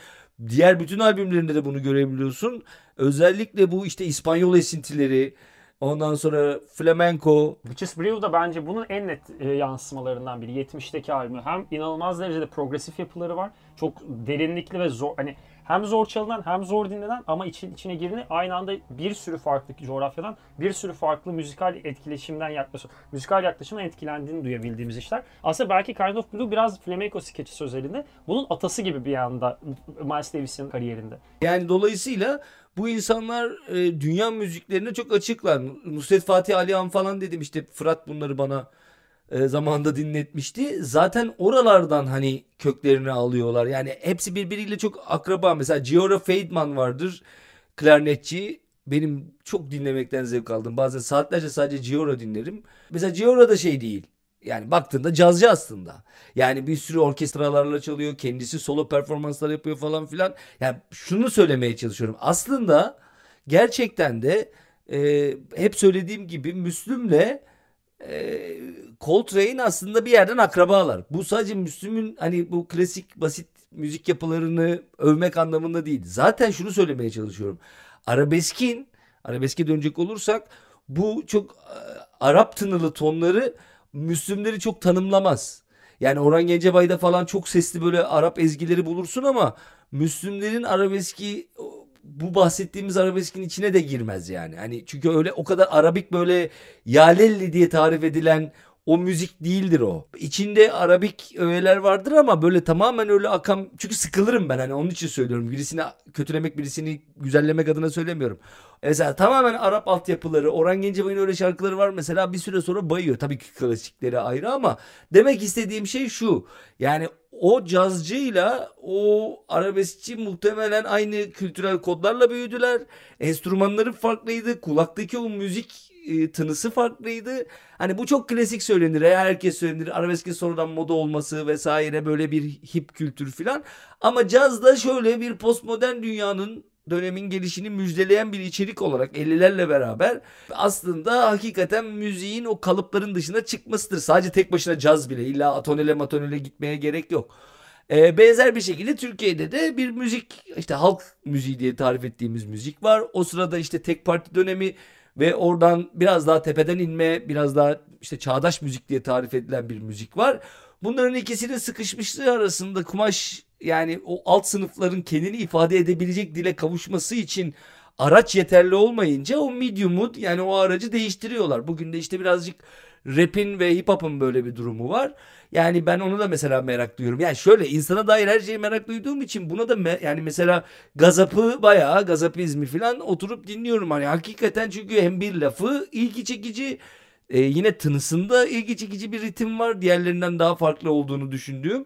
S2: Diğer bütün albümlerinde de bunu görebiliyorsun. Özellikle bu işte İspanyol esintileri, Ondan sonra Flamenco.
S1: Witches Brew da bence bunun en net e, yansımalarından biri. 70'teki albümü. Hem inanılmaz derecede progresif yapıları var. Çok derinlikli ve zor hani hem zor çalınan hem zor dinlenen ama için, içine girini aynı anda bir sürü farklı coğrafyadan bir sürü farklı müzikal etkileşimden yaklaşım, müzikal yaklaşımdan etkilendiğini duyabildiğimiz işler. Aslında belki Kind of Blue biraz flamenco sketchi özelinde bunun atası gibi bir anda Miles Davis'in kariyerinde.
S2: Yani dolayısıyla bu insanlar e, dünya müziklerine çok açıklar. Nusret Fatih Alihan falan dedim işte Fırat bunları bana e, zamanında dinletmişti. Zaten oralardan hani köklerini alıyorlar. Yani hepsi birbiriyle çok akraba. Mesela Giora Feidman vardır. Klarnetçi. Benim çok dinlemekten zevk aldım. Bazen saatlerce sadece Giora dinlerim. Mesela Giora da şey değil. Yani baktığında cazcı aslında. Yani bir sürü orkestralarla çalıyor. Kendisi solo performanslar yapıyor falan filan. Yani şunu söylemeye çalışıyorum. Aslında gerçekten de e, hep söylediğim gibi Müslüm'le e, Coltrane aslında bir yerden akrabalar. Bu sadece Müslüm'ün hani bu klasik basit müzik yapılarını övmek anlamında değil. Zaten şunu söylemeye çalışıyorum. Arabeskin, arabeske dönecek olursak bu çok e, Arap tınılı tonları Müslümleri çok tanımlamaz. Yani Orhan Gencebay'da falan çok sesli böyle Arap ezgileri bulursun ama Müslümlerin arabeski bu bahsettiğimiz arabeskin içine de girmez yani. Hani çünkü öyle o kadar arabik böyle yalelli diye tarif edilen o müzik değildir o. İçinde arabik öğeler vardır ama böyle tamamen öyle akan çünkü sıkılırım ben hani onun için söylüyorum. Birisini kötülemek birisini güzellemek adına söylemiyorum. Mesela tamamen Arap altyapıları, Orhan Gencebay'ın öyle şarkıları var mesela bir süre sonra bayıyor. Tabii ki klasikleri ayrı ama demek istediğim şey şu. Yani o cazcıyla o arabeskçi muhtemelen aynı kültürel kodlarla büyüdüler. Enstrümanları farklıydı. Kulaktaki o müzik e, tınısı farklıydı. Hani bu çok klasik söylenir. Herkes söylenir. Arabeskin sonradan moda olması vesaire böyle bir hip kültür filan. Ama caz da şöyle bir postmodern dünyanın dönemin gelişini müjdeleyen bir içerik olarak 50'lerle beraber aslında hakikaten müziğin o kalıpların dışına çıkmasıdır. Sadece tek başına caz bile illa atonele matonele gitmeye gerek yok. Ee, benzer bir şekilde Türkiye'de de bir müzik işte halk müziği diye tarif ettiğimiz müzik var. O sırada işte tek parti dönemi ve oradan biraz daha tepeden inme, biraz daha işte çağdaş müzik diye tarif edilen bir müzik var. Bunların ikisinin sıkışmışlığı arasında kumaş yani o alt sınıfların kendini ifade edebilecek dile kavuşması için araç yeterli olmayınca o medium'u yani o aracı değiştiriyorlar. Bugün de işte birazcık rap'in ve hip hop'un böyle bir durumu var. Yani ben onu da mesela merak duyuyorum. Yani şöyle insana dair her şeyi merak duyduğum için buna da me- yani mesela gazapı bayağı gazapizmi falan oturup dinliyorum. Hani hakikaten çünkü hem bir lafı ilgi çekici e, yine tınısında ilgi çekici bir ritim var. Diğerlerinden daha farklı olduğunu düşündüğüm.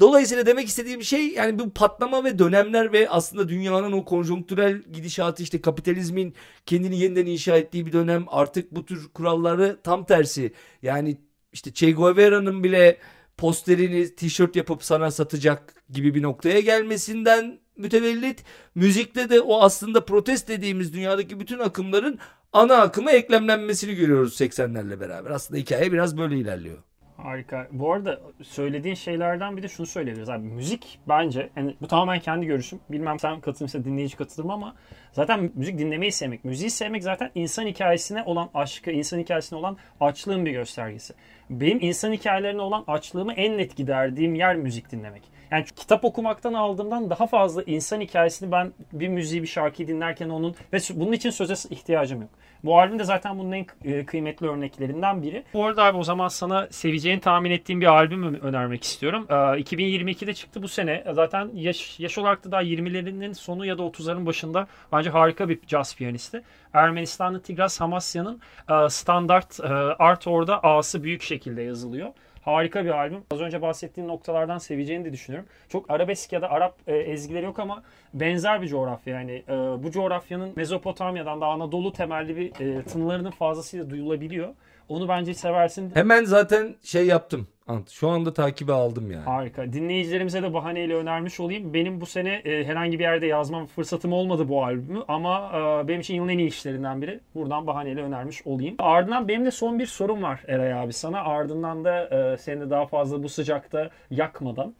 S2: Dolayısıyla demek istediğim şey yani bu patlama ve dönemler ve aslında dünyanın o konjonktürel gidişatı işte kapitalizmin kendini yeniden inşa ettiği bir dönem artık bu tür kuralları tam tersi yani işte Che Guevara'nın bile posterini tişört yapıp sana satacak gibi bir noktaya gelmesinden mütevellit müzikte de o aslında protest dediğimiz dünyadaki bütün akımların ana akıma eklemlenmesini görüyoruz 80'lerle beraber. Aslında hikaye biraz böyle ilerliyor.
S1: Harika. Bu arada söylediğin şeylerden bir de şunu söyleyebiliriz abi. Müzik bence, yani bu tamamen kendi görüşüm. Bilmem sen katılırsa dinleyici katılır ama zaten müzik dinlemeyi sevmek. Müziği sevmek zaten insan hikayesine olan aşkı, insan hikayesine olan açlığın bir göstergesi. Benim insan hikayelerine olan açlığımı en net giderdiğim yer müzik dinlemek. Yani kitap okumaktan aldığımdan daha fazla insan hikayesini ben bir müziği, bir şarkıyı dinlerken onun ve bunun için söze ihtiyacım yok. Bu albüm de zaten bunun en e, kıymetli örneklerinden biri. Bu arada abi o zaman sana seveceğini tahmin ettiğim bir albüm önermek istiyorum. 2022'de çıktı bu sene. Zaten yaş, yaş olarak da daha 20'lerinin sonu ya da 30'ların başında bence harika bir caz piyanisti. Ermenistanlı Tigras Hamasya'nın standart art orada A'sı büyük şekilde yazılıyor. Harika bir albüm. Az önce bahsettiğim noktalardan seveceğini de düşünüyorum. Çok arabesk ya da Arap e, ezgileri yok ama benzer bir coğrafya. Yani e, bu coğrafyanın Mezopotamya'dan da Anadolu temelli bir e, tınılarının fazlasıyla duyulabiliyor. Onu bence seversin.
S2: Hemen zaten şey yaptım. Ant. Şu anda takibi aldım yani.
S1: Harika. Dinleyicilerimize de bahaneyle önermiş olayım. Benim bu sene e, herhangi bir yerde yazmam fırsatım olmadı bu albümü ama e, benim için yılın en iyi işlerinden biri. Buradan bahaneyle önermiş olayım. Ardından benim de son bir sorum var Eray abi sana. Ardından da e, seni de daha fazla bu sıcakta yakmadan.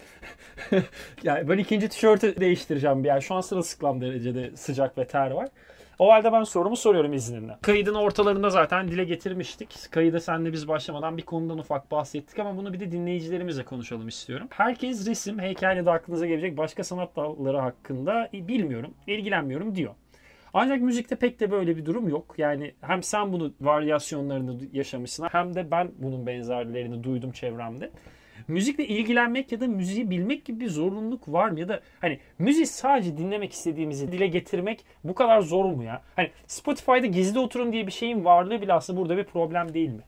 S1: [laughs] yani ben ikinci tişörtü değiştireceğim. Yani şu an sırılsıklam derecede sıcak ve ter var. O halde ben sorumu soruyorum izninle. Kaydın ortalarında zaten dile getirmiştik. Kayıda senle biz başlamadan bir konudan ufak bahsettik ama bunu bir de dinleyicilerimizle konuşalım istiyorum. Herkes resim, heykel ya da aklınıza gelecek başka sanat dalları hakkında bilmiyorum, ilgilenmiyorum diyor. Ancak müzikte pek de böyle bir durum yok. Yani hem sen bunu varyasyonlarını yaşamışsın hem de ben bunun benzerlerini duydum çevremde müzikle ilgilenmek ya da müziği bilmek gibi bir zorunluluk var mı? Ya da hani müziği sadece dinlemek istediğimizi dile getirmek bu kadar zor mu ya? Hani Spotify'da gizli oturum diye bir şeyin varlığı bile aslında burada bir problem değil mi?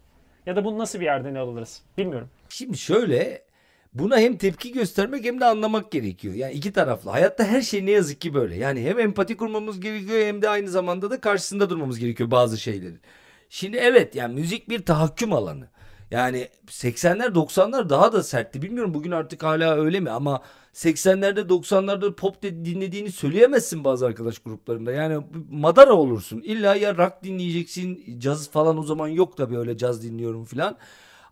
S1: Ya da bunu nasıl bir yerden alırız? Bilmiyorum.
S2: Şimdi şöyle buna hem tepki göstermek hem de anlamak gerekiyor. Yani iki taraflı. Hayatta her şey ne yazık ki böyle. Yani hem empati kurmamız gerekiyor hem de aynı zamanda da karşısında durmamız gerekiyor bazı şeylerin. Şimdi evet yani müzik bir tahakküm alanı. Yani 80'ler 90'lar daha da sertti. Bilmiyorum bugün artık hala öyle mi ama 80'lerde 90'larda pop dinlediğini söyleyemezsin bazı arkadaş gruplarında. Yani madara olursun. İlla ya rock dinleyeceksin. Caz falan o zaman yok tabii öyle caz dinliyorum falan.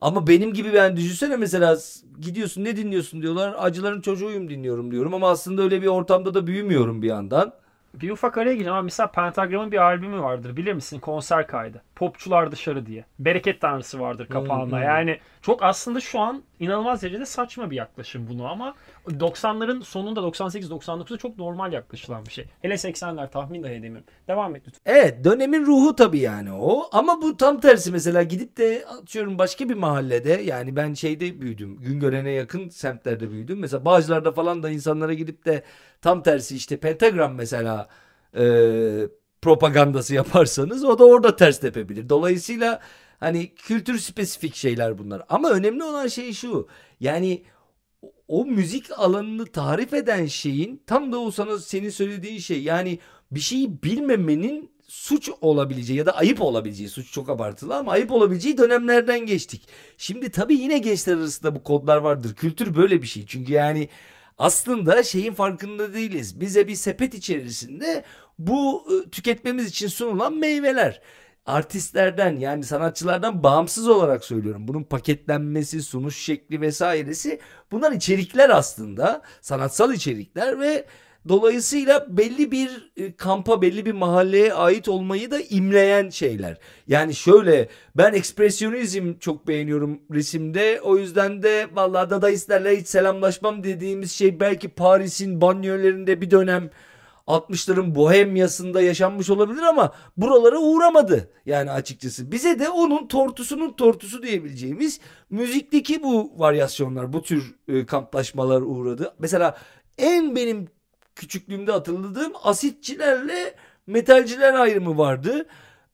S2: Ama benim gibi ben düşünsene mesela gidiyorsun ne dinliyorsun diyorlar. Acıların çocuğuyum dinliyorum diyorum ama aslında öyle bir ortamda da büyümüyorum bir yandan.
S1: Bir ufak araya gireceğim ama mesela Pentagram'ın bir albümü vardır bilir misin? Konser kaydı. Popçular Dışarı diye. Bereket Tanrısı vardır kapağında. Yani çok aslında şu an inanılmaz derecede saçma bir yaklaşım bunu ama 90'ların sonunda 98-99'da çok normal yaklaşılan bir şey. Hele 80'ler tahmin dahi edemiyorum. Devam et lütfen.
S2: Evet dönemin ruhu tabii yani o. Ama bu tam tersi mesela gidip de atıyorum başka bir mahallede yani ben şeyde büyüdüm. Güngören'e yakın semtlerde büyüdüm. Mesela Bağcılar'da falan da insanlara gidip de tam tersi işte pentagram mesela e, propagandası yaparsanız o da orada ters tepebilir. Dolayısıyla hani kültür spesifik şeyler bunlar. Ama önemli olan şey şu. Yani o müzik alanını tarif eden şeyin tam da o sana senin söylediğin şey yani bir şeyi bilmemenin suç olabileceği ya da ayıp olabileceği suç çok abartılı ama ayıp olabileceği dönemlerden geçtik. Şimdi tabii yine gençler arasında bu kodlar vardır. Kültür böyle bir şey. Çünkü yani aslında şeyin farkında değiliz. Bize bir sepet içerisinde bu ıı, tüketmemiz için sunulan meyveler artistlerden yani sanatçılardan bağımsız olarak söylüyorum. Bunun paketlenmesi, sunuş şekli vesairesi bunlar içerikler aslında. Sanatsal içerikler ve dolayısıyla belli bir ıı, kampa, belli bir mahalleye ait olmayı da imleyen şeyler. Yani şöyle ben ekspresyonizm çok beğeniyorum resimde. O yüzden de vallahi dadaistlerle hiç selamlaşmam dediğimiz şey belki Paris'in banyolarında bir dönem 60'ların bohemyasında yaşanmış olabilir ama buralara uğramadı. Yani açıkçası bize de onun tortusunun tortusu diyebileceğimiz müzikteki bu varyasyonlar, bu tür e, kamplaşmalar uğradı. Mesela en benim küçüklüğümde hatırladığım asitçilerle metalciler ayrımı vardı.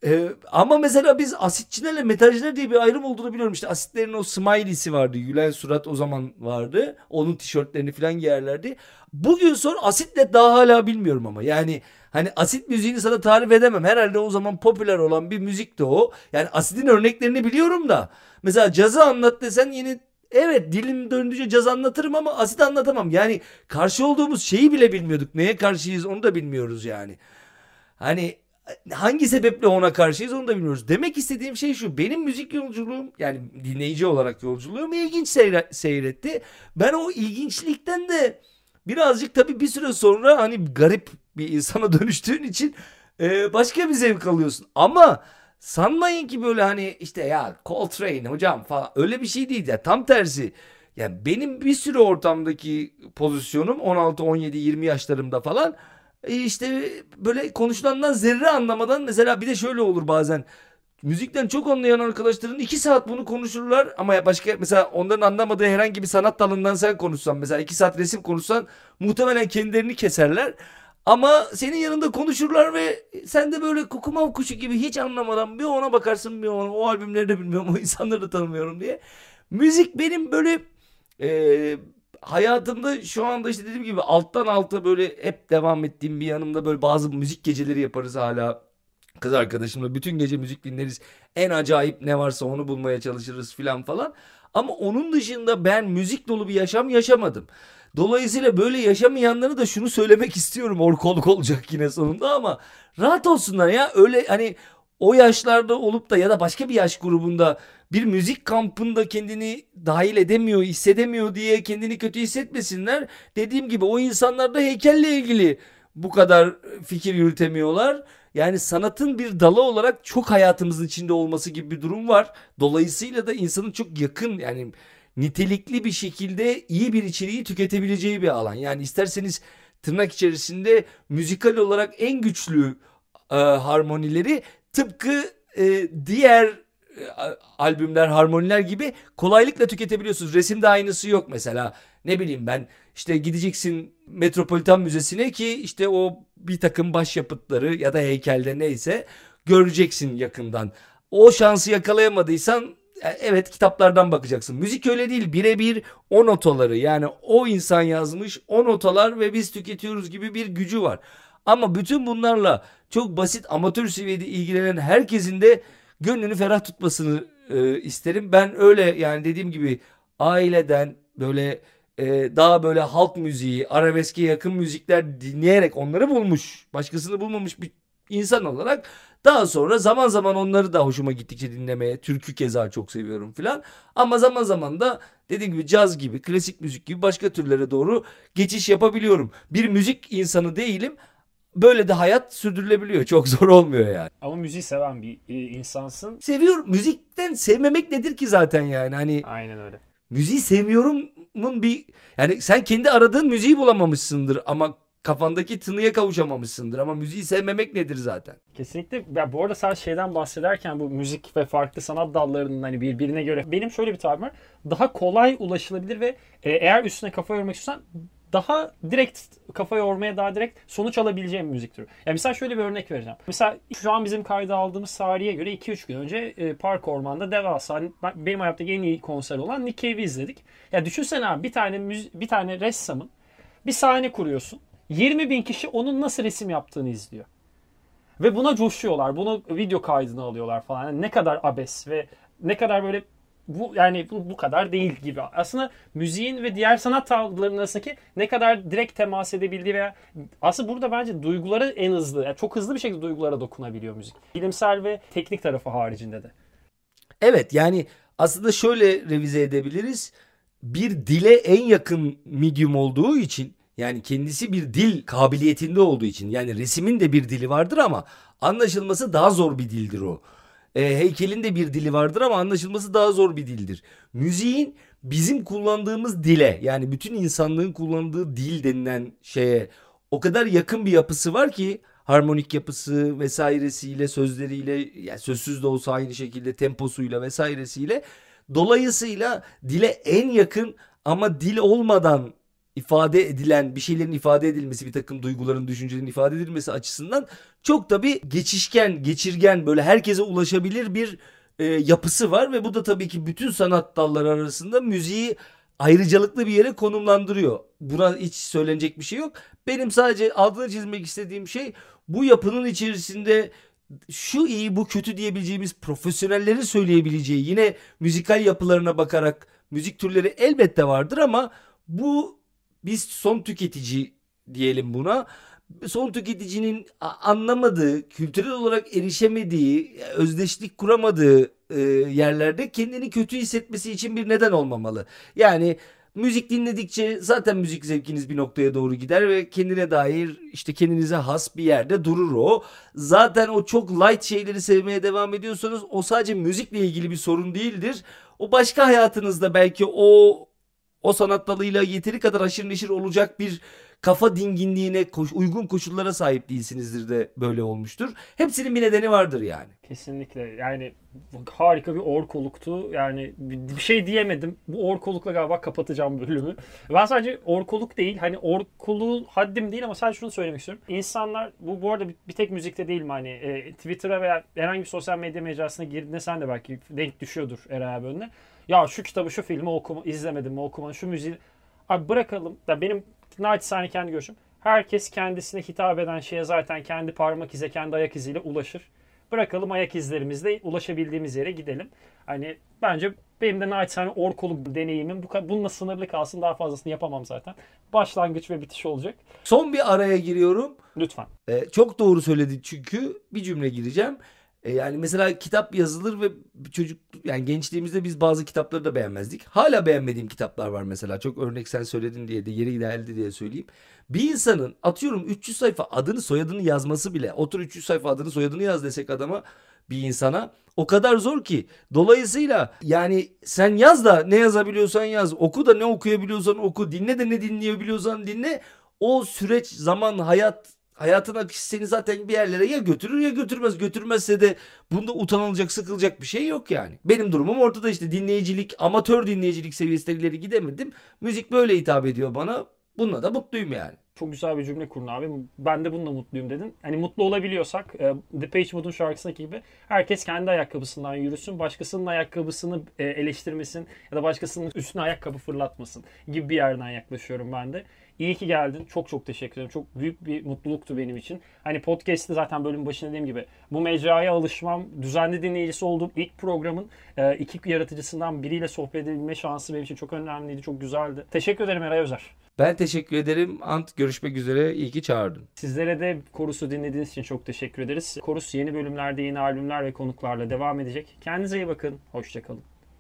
S2: Ee, ama mesela biz asitçilerle metalciler diye bir ayrım olduğunu biliyorum. İşte asitlerin o smiley'si vardı. Gülen surat o zaman vardı. Onun tişörtlerini falan giyerlerdi. Bugün sonra asitle daha hala bilmiyorum ama. Yani hani asit müziğini sana tarif edemem. Herhalde o zaman popüler olan bir müzikti o. Yani asitin örneklerini biliyorum da. Mesela cazı anlat desen yine Evet dilim döndüğünce caz anlatırım ama asit anlatamam. Yani karşı olduğumuz şeyi bile bilmiyorduk. Neye karşıyız onu da bilmiyoruz yani. Hani hangi sebeple ona karşıyız onu da bilmiyoruz. Demek istediğim şey şu. Benim müzik yolculuğum yani dinleyici olarak yolculuğum ilginç seyre, seyretti. Ben o ilginçlikten de birazcık tabii bir süre sonra hani garip bir insana [laughs] dönüştüğün için e, başka bir zevk alıyorsun. Ama sanmayın ki böyle hani işte ya Coltrane hocam falan öyle bir şey değil ya. Tam tersi. Yani benim bir sürü ortamdaki pozisyonum 16, 17, 20 yaşlarımda falan işte böyle konuşulandan zerre anlamadan mesela bir de şöyle olur bazen. Müzikten çok anlayan arkadaşların iki saat bunu konuşurlar ama başka mesela onların anlamadığı herhangi bir sanat dalından sen konuşsan mesela iki saat resim konuşsan muhtemelen kendilerini keserler. Ama senin yanında konuşurlar ve sen de böyle kukumav kuşu gibi hiç anlamadan bir ona bakarsın bir ona o albümleri de bilmiyorum o insanları da tanımıyorum diye. Müzik benim böyle e, hayatımda şu anda işte dediğim gibi alttan alta böyle hep devam ettiğim bir yanımda böyle bazı müzik geceleri yaparız hala. Kız arkadaşımla bütün gece müzik dinleriz. En acayip ne varsa onu bulmaya çalışırız filan falan. Ama onun dışında ben müzik dolu bir yaşam yaşamadım. Dolayısıyla böyle yaşamayanlara da şunu söylemek istiyorum. Orkoluk olacak yine sonunda ama rahat olsunlar ya. Öyle hani o yaşlarda olup da ya da başka bir yaş grubunda bir müzik kampında kendini dahil edemiyor, hissedemiyor diye kendini kötü hissetmesinler. Dediğim gibi o insanlar da heykelle ilgili bu kadar fikir yürütemiyorlar. Yani sanatın bir dalı olarak çok hayatımızın içinde olması gibi bir durum var. Dolayısıyla da insanın çok yakın yani nitelikli bir şekilde iyi bir içeriği tüketebileceği bir alan. Yani isterseniz tırnak içerisinde müzikal olarak en güçlü e, harmonileri tıpkı e, diğer albümler, harmoniler gibi kolaylıkla tüketebiliyorsunuz. Resimde aynısı yok mesela. Ne bileyim ben işte gideceksin Metropolitan Müzesi'ne ki işte o bir takım başyapıtları ya da heykelde neyse göreceksin yakından. O şansı yakalayamadıysan e, evet kitaplardan bakacaksın. Müzik öyle değil. Birebir o notaları yani o insan yazmış o notalar ve biz tüketiyoruz gibi bir gücü var. Ama bütün bunlarla çok basit amatör seviyede ilgilenen herkesin de gönlünü ferah tutmasını e, isterim. Ben öyle yani dediğim gibi aileden böyle e, daha böyle halk müziği, arabeske yakın müzikler dinleyerek onları bulmuş, başkasını bulmamış bir insan olarak daha sonra zaman zaman onları da hoşuma gittikçe dinlemeye, türkü keza çok seviyorum filan. Ama zaman zaman da dediğim gibi caz gibi, klasik müzik gibi başka türlere doğru geçiş yapabiliyorum. Bir müzik insanı değilim böyle de hayat sürdürülebiliyor. Çok zor olmuyor yani.
S1: Ama müziği seven bir e, insansın.
S2: Seviyorum. Müzikten sevmemek nedir ki zaten yani? Hani
S1: Aynen öyle.
S2: Müziği sevmiyorumun bir yani sen kendi aradığın müziği bulamamışsındır ama kafandaki tınıya kavuşamamışsındır ama müziği sevmemek nedir zaten?
S1: Kesinlikle. Ya bu arada sen şeyden bahsederken bu müzik ve farklı sanat dallarının hani birbirine göre benim şöyle bir tabim var. Daha kolay ulaşılabilir ve e, eğer üstüne kafa yormak istiyorsan daha direkt kafa yormaya daha direkt sonuç alabileceğim müzik türü. Yani mesela şöyle bir örnek vereceğim. Mesela şu an bizim kayda aldığımız tarihe göre 2-3 gün önce e, Park Orman'da devasa benim hayatımdaki en iyi konser olan Nick Cave'i izledik. Ya düşünsene abi bir tane müzi- bir tane ressamın bir sahne kuruyorsun. 20 bin kişi onun nasıl resim yaptığını izliyor. Ve buna coşuyorlar. Bunu video kaydını alıyorlar falan. Yani ne kadar abes ve ne kadar böyle bu yani bu, bu kadar değil gibi. Aslında müziğin ve diğer sanat dallarının arasındaki ne kadar direkt temas edebildiği veya aslında burada bence duyguları en hızlı, yani çok hızlı bir şekilde duygulara dokunabiliyor müzik. Bilimsel ve teknik tarafı haricinde de.
S2: Evet yani aslında şöyle revize edebiliriz. Bir dile en yakın medium olduğu için yani kendisi bir dil kabiliyetinde olduğu için yani resimin de bir dili vardır ama anlaşılması daha zor bir dildir o. E, heykelin de bir dili vardır ama anlaşılması daha zor bir dildir. Müziğin bizim kullandığımız dile yani bütün insanlığın kullandığı dil denilen şeye o kadar yakın bir yapısı var ki harmonik yapısı vesairesiyle sözleriyle yani sözsüz de olsa aynı şekilde temposuyla vesairesiyle dolayısıyla dile en yakın ama dil olmadan ifade edilen bir şeylerin ifade edilmesi bir takım duyguların düşüncelerin ifade edilmesi açısından çok da bir geçişken geçirgen böyle herkese ulaşabilir bir e, yapısı var ve bu da tabii ki bütün sanat dalları arasında müziği ayrıcalıklı bir yere konumlandırıyor. Buna hiç söylenecek bir şey yok. Benim sadece altını çizmek istediğim şey bu yapının içerisinde şu iyi bu kötü diyebileceğimiz profesyonellerin söyleyebileceği yine müzikal yapılarına bakarak müzik türleri elbette vardır ama bu biz son tüketici diyelim buna son tüketicinin anlamadığı, kültürel olarak erişemediği, özdeşlik kuramadığı e, yerlerde kendini kötü hissetmesi için bir neden olmamalı. Yani müzik dinledikçe zaten müzik zevkiniz bir noktaya doğru gider ve kendine dair işte kendinize has bir yerde durur o. Zaten o çok light şeyleri sevmeye devam ediyorsanız o sadece müzikle ilgili bir sorun değildir. O başka hayatınızda belki o o sanat dalıyla yeteri kadar aşırı neşir olacak bir kafa dinginliğine koş, uygun koşullara sahip değilsinizdir de böyle olmuştur. Hepsinin bir nedeni vardır yani.
S1: Kesinlikle yani harika bir orkoluktu. Yani bir şey diyemedim. Bu orkolukla galiba kapatacağım bölümü. Ben sadece orkoluk değil hani orkoluğu haddim değil ama sadece şunu söylemek istiyorum. İnsanlar bu bu arada bir, tek müzikte değil mi hani e, Twitter'a veya herhangi bir sosyal medya mecrasına girdiğinde sen de belki denk düşüyordur Eray abi önüne. Ya şu kitabı şu filmi okuma, izlemedim mi okuma şu müziği Abi bırakalım. Ya benim naçizane kendi görüşüm. Herkes kendisine hitap eden şeye zaten kendi parmak izi, kendi ayak iziyle ulaşır. Bırakalım ayak izlerimizle ulaşabildiğimiz yere gidelim. Hani bence benim de naçizane orkoluk deneyimim bu, bununla sınırlı kalsın. Daha fazlasını yapamam zaten. Başlangıç ve bitiş olacak.
S2: Son bir araya giriyorum.
S1: Lütfen.
S2: Ee, çok doğru söyledi çünkü bir cümle gireceğim. E, yani mesela kitap yazılır ve çocuk yani gençliğimizde biz bazı kitapları da beğenmezdik. Hala beğenmediğim kitaplar var mesela. Çok örnek sen söyledin diye de yeri geldi diye söyleyeyim. Bir insanın atıyorum 300 sayfa adını soyadını yazması bile otur 300 sayfa adını soyadını yaz desek adama bir insana o kadar zor ki. Dolayısıyla yani sen yaz da ne yazabiliyorsan yaz. Oku da ne okuyabiliyorsan oku. Dinle de ne dinleyebiliyorsan dinle. O süreç, zaman, hayat hayatın akışı seni zaten bir yerlere ya götürür ya götürmez. Götürmezse de bunda utanılacak, sıkılacak bir şey yok yani. Benim durumum ortada işte dinleyicilik, amatör dinleyicilik seviyesine ileri gidemedim. Müzik böyle hitap ediyor bana. Bununla da mutluyum yani.
S1: Çok güzel bir cümle kurdun abi. Ben de bununla mutluyum dedin. Hani mutlu olabiliyorsak e, The Page Mode'un şarkısındaki gibi herkes kendi ayakkabısından yürüsün. Başkasının ayakkabısını e, eleştirmesin ya da başkasının üstüne ayakkabı fırlatmasın gibi bir yerden yaklaşıyorum ben de. İyi ki geldin. Çok çok teşekkür ederim. Çok büyük bir mutluluktu benim için. Hani podcast'te zaten bölüm başında dediğim gibi bu mecraya alışmam, düzenli dinleyicisi olduğum ilk programın e, iki yaratıcısından biriyle sohbet edebilme şansı benim için çok önemliydi. Çok güzeldi. Teşekkür ederim Eray Özer.
S2: Ben teşekkür ederim. Ant görüşmek üzere. İyi ki çağırdın.
S1: Sizlere de Korus'u dinlediğiniz için çok teşekkür ederiz. Korus yeni bölümlerde yeni albümler ve konuklarla devam edecek. Kendinize iyi bakın. Hoşçakalın.